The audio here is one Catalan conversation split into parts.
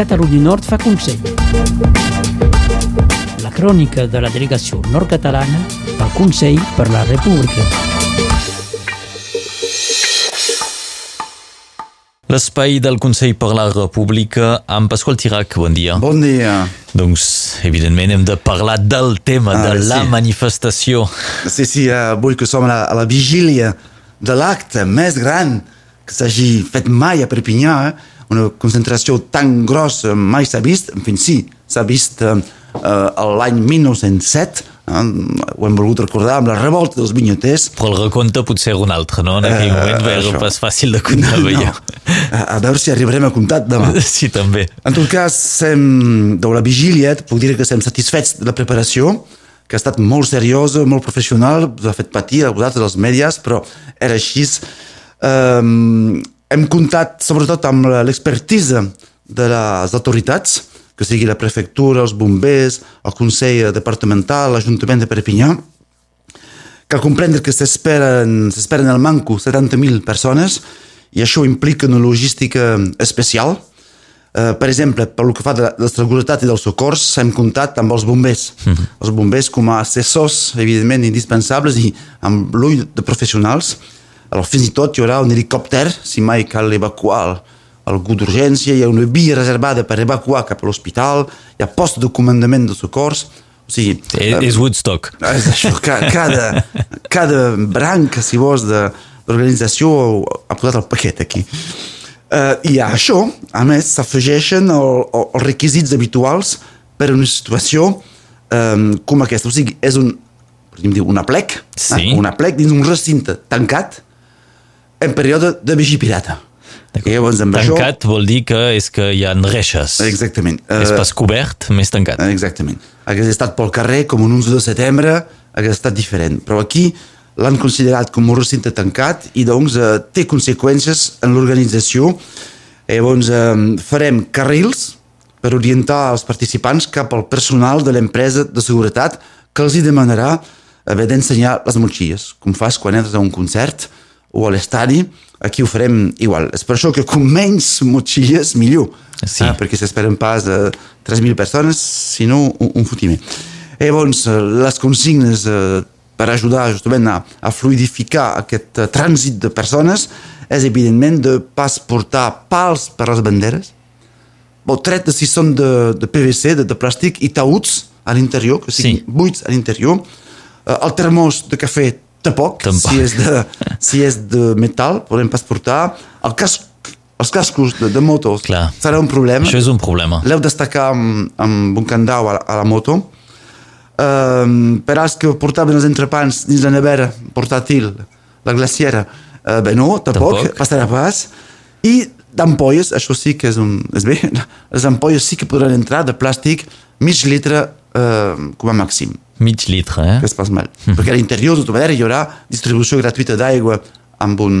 Catalunya Nord fa Consell. La crònica de la delegació nord-catalana al Consell per la República. L'espai del Consell per la República amb Pasqual Tirac, bon dia. Bon dia. Doncs, evidentment, hem de parlar del tema, Ah, de la sí. manifestació. Sí, sí, avui que som a la, a la vigília de l'acte més gran que s'hagi fet mai a Perpinyà, eh? Una concentració tan grossa mai s'ha vist, en fi, sí, s'ha vist eh, eh, l'any 1907, eh? ho hem volgut recordar amb la revolta dels vinyoters, Però el recompte potser era un altre, no? En aquell Eh, moment era això. pas fàcil de comptar, no, veieu. a, a veure si arribarem a comptar demà. Sí, també. En tot cas, sem, de la vigília, puc dir que estem satisfets de la preparació, que ha estat molt seriosa, molt professional, us ha fet patir a vosaltres, els mèdies, però era així. Um, hem comptat sobretot amb l'expertisa de les autoritats, que sigui la prefectura, els bombers, el Consell Departamental, l'Ajuntament de Perpinyà, Cal comprendre que s'esperen al manco 70.000 persones i això implica una logística especial. Eh, per exemple, pel que fa de la, seguretat i dels socors, hem comptat amb els bombers. Mm -hmm. Els bombers com a assessors, evidentment, indispensables i amb l'ull de professionals. Alors, fins i tot hi haurà un helicòpter, si mai cal evacuar algú d'urgència, hi ha una via reservada per evacuar cap a l'hospital, hi ha post de comandament de socors, o sigui... És, és Woodstock. És això, ca- cada, cada branca, si vols, de- d'organització ha posat el paquet aquí. Uh, I a això, a més, s'afegeixen el, el, els requisits habituals per a una situació um, com aquesta. O sigui, és un, podríem dir, una plec, Sí. eh? una plec dins un recinte tancat en període de vigia pirata. I llavors, amb Tancat vol dir que és que hi ha reixes. Això, exactament. És Eh, pas cobert, més tancat. Exactament. Hagués estat pel carrer com un 11 de setembre, hagués estat diferent. Però aquí l'han considerat com un recinte tancat i doncs eh, té conseqüències en l'organització. Eh, Llavors eh, farem carrils per orientar els participants cap al personal de l'empresa de seguretat que els hi demanarà haver d'ensenyar les motxilles, com fas quan entres a un concert o a l'estadi, aquí ho farem igual. És per això que com menys motxilles, millor. Sí. Ah, perquè s'esperen pas eh, 3.000 persones, sinó un, un fotiment. I llavors, eh, les consignes eh, per ajudar justament a, a fluidificar aquest eh, trànsit de persones és, evidentment, de pas portar pals per les banderes, o tret de si són de, de PVC, de, de plàstic, i taüts a l'interior, que siguin Sí. buits a l'interior. Eh, el termós de cafè tampoc, Tampoc. si és de, si és de metal, podem pas portar. El casc, els cascos de, de motos Clar. serà un problema. Això és un problema. L'heu destacar amb, amb un candau a la, a la moto. Um, per als que portaven els entrepans dins la nevera portàtil, la glaciera, uh, bé, no, tampoc, Tampoc. passarà pas. I d'ampolles, això sí que és, un, és bé, les ampolles sí que podran entrar de plàstic mig litre uh, com a màxim Mig litre, eh? que és pas mal. Perquè a l'interior, de manera, hi haurà distribució gratuïta d'aigua amb un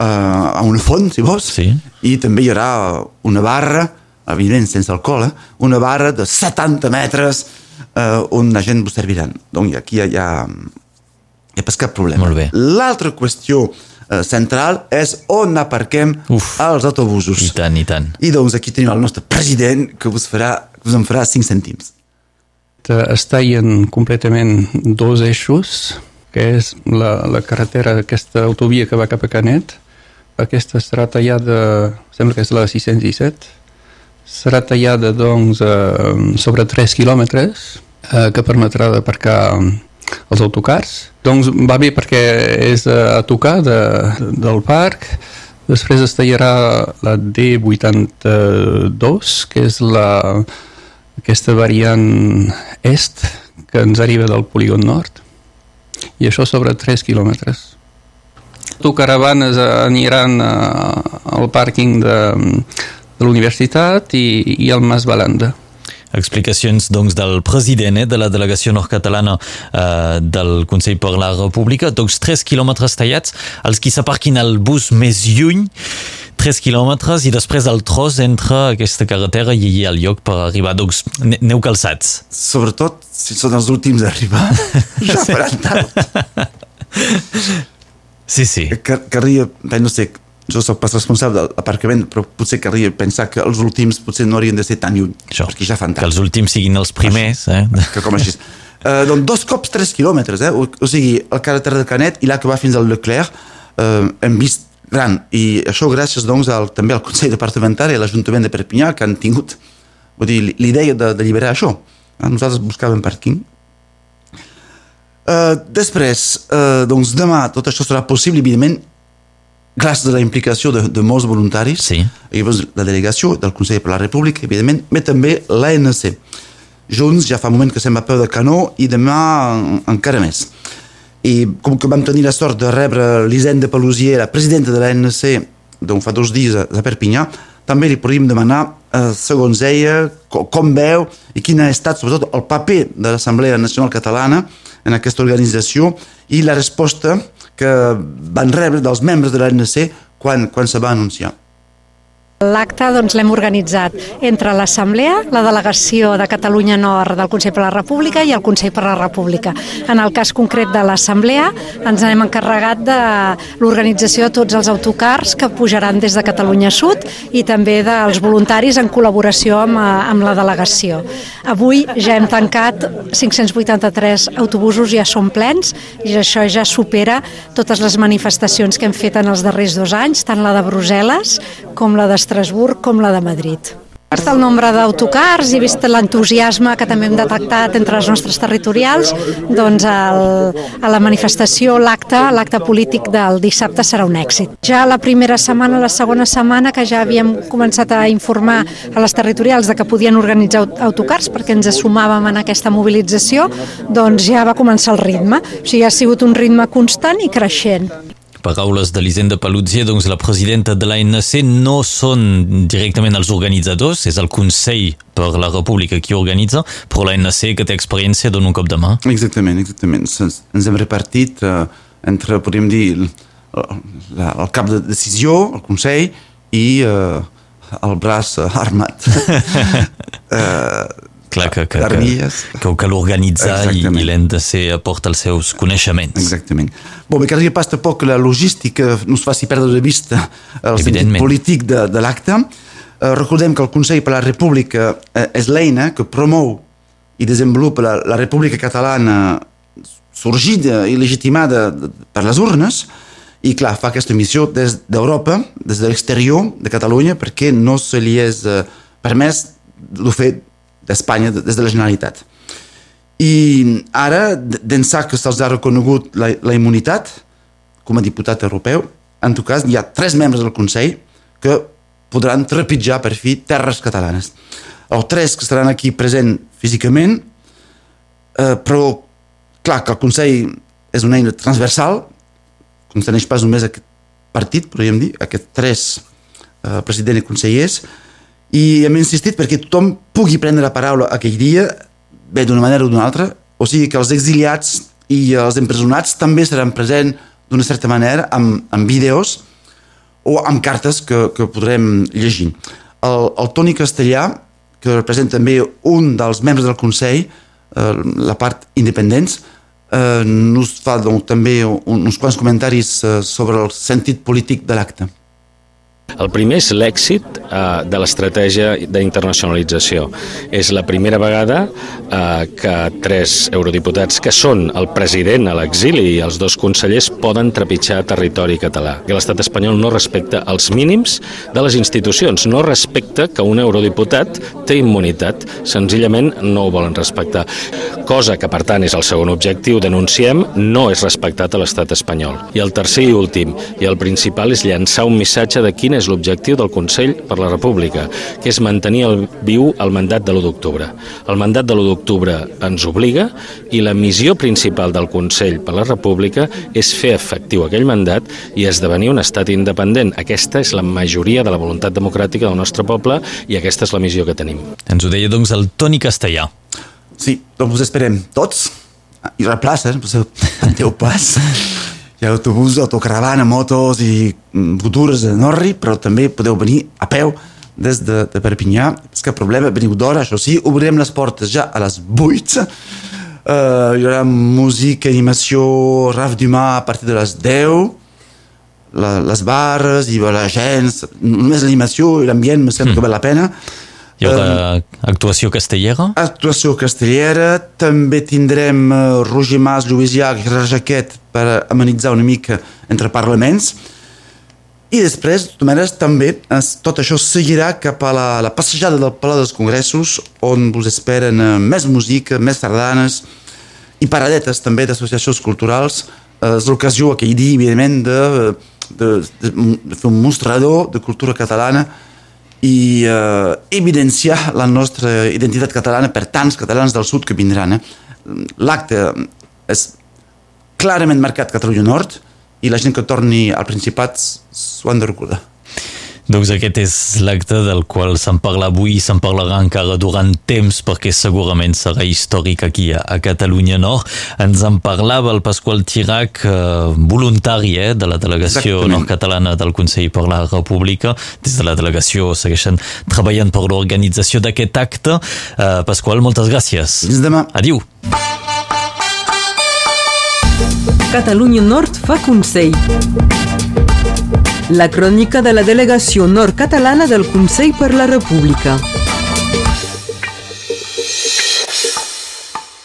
uh, amb una font, si vols, Sí. i també hi haurà una barra, evidentment sense alcohol, eh? una barra de 70 metres uh, on la gent vos serviran. Donc aquí hi ha, hi ha pas cap problema. Molt bé. L'altra qüestió uh, central és on aparquem Uf. els autobusos. I tant, i tant. I doncs aquí tenim el nostre president que vos, farà, us en farà 5 cèntims. Es tallen completament dos eixos, que és la, la carretera, aquesta autovia que va cap a Canet. Aquesta serà tallada, sembla que és la 617, serà tallada doncs sobre 3 quilòmetres eh, que permetrà d'aparcar els autocars. Doncs va bé perquè és a tocar de, del parc, després es tallarà la D82, que és la, aquesta variant est que ens arriba del polígon nord i això sobre 3 quilòmetres. Autocaravanes aniran a, al pàrquing de, de l'universitat i, i al Mas Balanda. Explicacions doncs, del president eh, de la delegació nord-catalana eh, del Consell per la República. Doncs 3 quilòmetres tallats, els qui s'aparquin al bus més lluny, 3 quilòmetres i després el tros entre aquesta carretera i al lloc per arribar. Doncs ne- neu calçats. sobretot si són els últims a arribar ja faran tard Sí, sí. Car calia, bé, no sé jo sóc pas responsable de l'aparcament, però potser caldria pensar que els últims potser no haurien de ser tan lluny, Això, perquè ja fan que tant. els últims siguin els primers. Eh? Que com així. Uh, doncs dos cops tres quilòmetres, eh? o, o sigui, el carretera de Canet i la que va fins al Leclerc uh, hem vist gran, i això gràcies doncs al, també al Consell Departamental i a l'Ajuntament de Perpinyà que han tingut vull dir, l'idea de, de alliberar això. Eh? Nosaltres buscàvem pàrquing. Uh, després, uh, doncs demà tot això serà possible, evidentment, gràcies a la implicació de, de molts voluntaris, Sí. i llavors la delegació del Consell per la República, evidentment, però també l'ANC. Junts ja fa un moment que estem a peu de canó i demà en- encara més. I com que vam tenir la sort de rebre l'Hisenda Pelusier, la presidenta de l'ANC, doncs fa dos dies a, Perpinyà, també li podríem demanar, eh, segons ella, co, com veu i quin ha estat, sobretot, el paper de l'Assemblea Nacional Catalana en aquesta organització i la resposta que van rebre dels membres de l'ANC quan, quan se va anunciar. L'acte doncs, l'hem organitzat entre l'Assemblea, la delegació de Catalunya Nord del Consell per la República i el Consell per la República. En el cas concret de l'Assemblea ens hem encarregat de l'organització de tots els autocars que pujaran des de Catalunya Sud i també dels voluntaris en col·laboració amb, eh, amb la delegació. Avui ja hem tancat 583 autobusos, ja són plens i això ja supera totes les manifestacions que hem fet en els darrers dos anys, tant la de Brussel·les com la d'Estrasburg com la de Madrid. Vist el nombre d'autocars i vist l'entusiasme que també hem detectat entre les nostres territorials, doncs el, a la manifestació, l'acte, l'acte polític del dissabte serà un èxit. Ja la primera setmana, la segona setmana, que ja havíem començat a informar a les territorials de que podien organitzar aut- autocars perquè ens sumàvem en aquesta mobilització, doncs ja va començar el ritme. O sigui, ha sigut un ritme constant i creixent. Paraules de l'Hisenda Paluzier, doncs la presidenta de l'ANC no són directament els organitzadors, és el Consell per la República qui organitza, però l'ANC que té experiència dona un cop de mà. Exactament, exactament. Ens, hem repartit eh, entre, podríem dir, el, la, el cap de decisió, el Consell, i eh, el braç eh, armat. eh, Clar que, que, que, Armilles. que ho cal organitzar i, i l'ANC aporta els seus coneixements. Exactament. Bon, bé, caldria pas tampoc que la logística no es faci perdre de vista el sentit polític de, de l'acte. Eh, recordem que el Consell per la República eh, és l'eina que promou i desenvolupa la, la República Catalana sorgida i legitimada de- per les urnes i clar, fa aquesta missió des d'Europa, des de l'exterior de Catalunya, perquè no se li és eh, permès de fer d'Espanya, de- des de la Generalitat. I ara, d'ençà que se'ls ha reconegut la, la immunitat com a diputat europeu, en tot cas hi ha tres membres del Consell que podran trepitjar per fi terres catalanes. Els tres que estaran aquí present físicament, eh, però clar que el Consell és una eina transversal, conteneix pas només aquest partit, podríem dir, aquests tres eh, presidents i consellers, i hem insistit perquè tothom pugui prendre la paraula aquell dia, bé d'una manera o d'una altra, o sigui que els exiliats i els empresonats també seran presents d'una certa manera amb, amb vídeos o amb cartes que, que podrem llegir. El, el Toni Castellà, que representa també un dels membres del Consell, eh, la part independents, eh, nos fa doncs, també un, uns quants comentaris eh, sobre el sentit polític de l'acte. El primer és l'èxit eh, de l'estratègia d'internacionalització. És la primera vegada eh, que tres eurodiputats, que són el president a l'exili i els dos consellers, poden trepitjar territori català. Que l'estat espanyol no respecta els mínims de les institucions, no respecta que un eurodiputat té immunitat, senzillament no ho volen respectar. Cosa que, per tant, és el segon objectiu, denunciem, no és respectat a l'estat espanyol. I el tercer i últim, i el principal, és llançar un missatge de quin és l'objectiu del Consell per la República, que és mantenir el, viu el mandat de l'1 d'octubre. El mandat de l'1 d'octubre ens obliga i la missió principal del Consell per la República és fer efectiu aquell mandat i esdevenir un estat independent. Aquesta és la majoria de la voluntat democràtica del nostre poble i aquesta és la missió que tenim. Ens ho deia doncs el Toni Castellà. Sí, doncs us esperem tots. Hi haurà places, potser teniu pas. Hi ha autobús, autocaravana, motos i mm, futures de Norri, però també podeu venir a peu des de, de Perpinyà. És cap problema, veniu d'hora, això sí, obrirem les portes ja a les 8. Uh, hi haurà música, animació, Raf Dumà a partir de les 10. la, les barres i la gent, només l'animació i l'ambient me sembla mm. que val la pena. Hi haurà um, actuació castellera? Actuació castellera, també tindrem uh, Roger Mas, Lluís Llach i Rajaquet per amenitzar una mica entre parlaments. I després, de totes maneres, també tot això seguirà cap a la, la passejada del Palau dels Congressos on us esperen uh, més música, més sardanes i paradetes també d'associacions culturals. Uh, és l'ocasió aquell dia, evidentment, de, de, de, de fer un mostrador de cultura catalana i eh, evidenciar la nostra identitat catalana per tants catalans del sud que vindran. Eh? L'acte és clarament marcat Catalunya Nord i la gent que torni al Principat s'ho han de recordar. Doncs aquest és l'acte del qual se'n parla avui i se'n parlarà encara durant temps perquè segurament serà històric aquí a, a Catalunya Nord. Ens en parlava el Pasqual Tirac, eh, voluntari eh, de la delegació nord-catalana del Consell per la República. Des de la delegació segueixen treballant per l'organització d'aquest acte. Eh, Pasqual, moltes gràcies. Fins demà. Adiu. Catalunya Nord fa Consell. La crònica de la delegació nord-catalana del Consell per la República.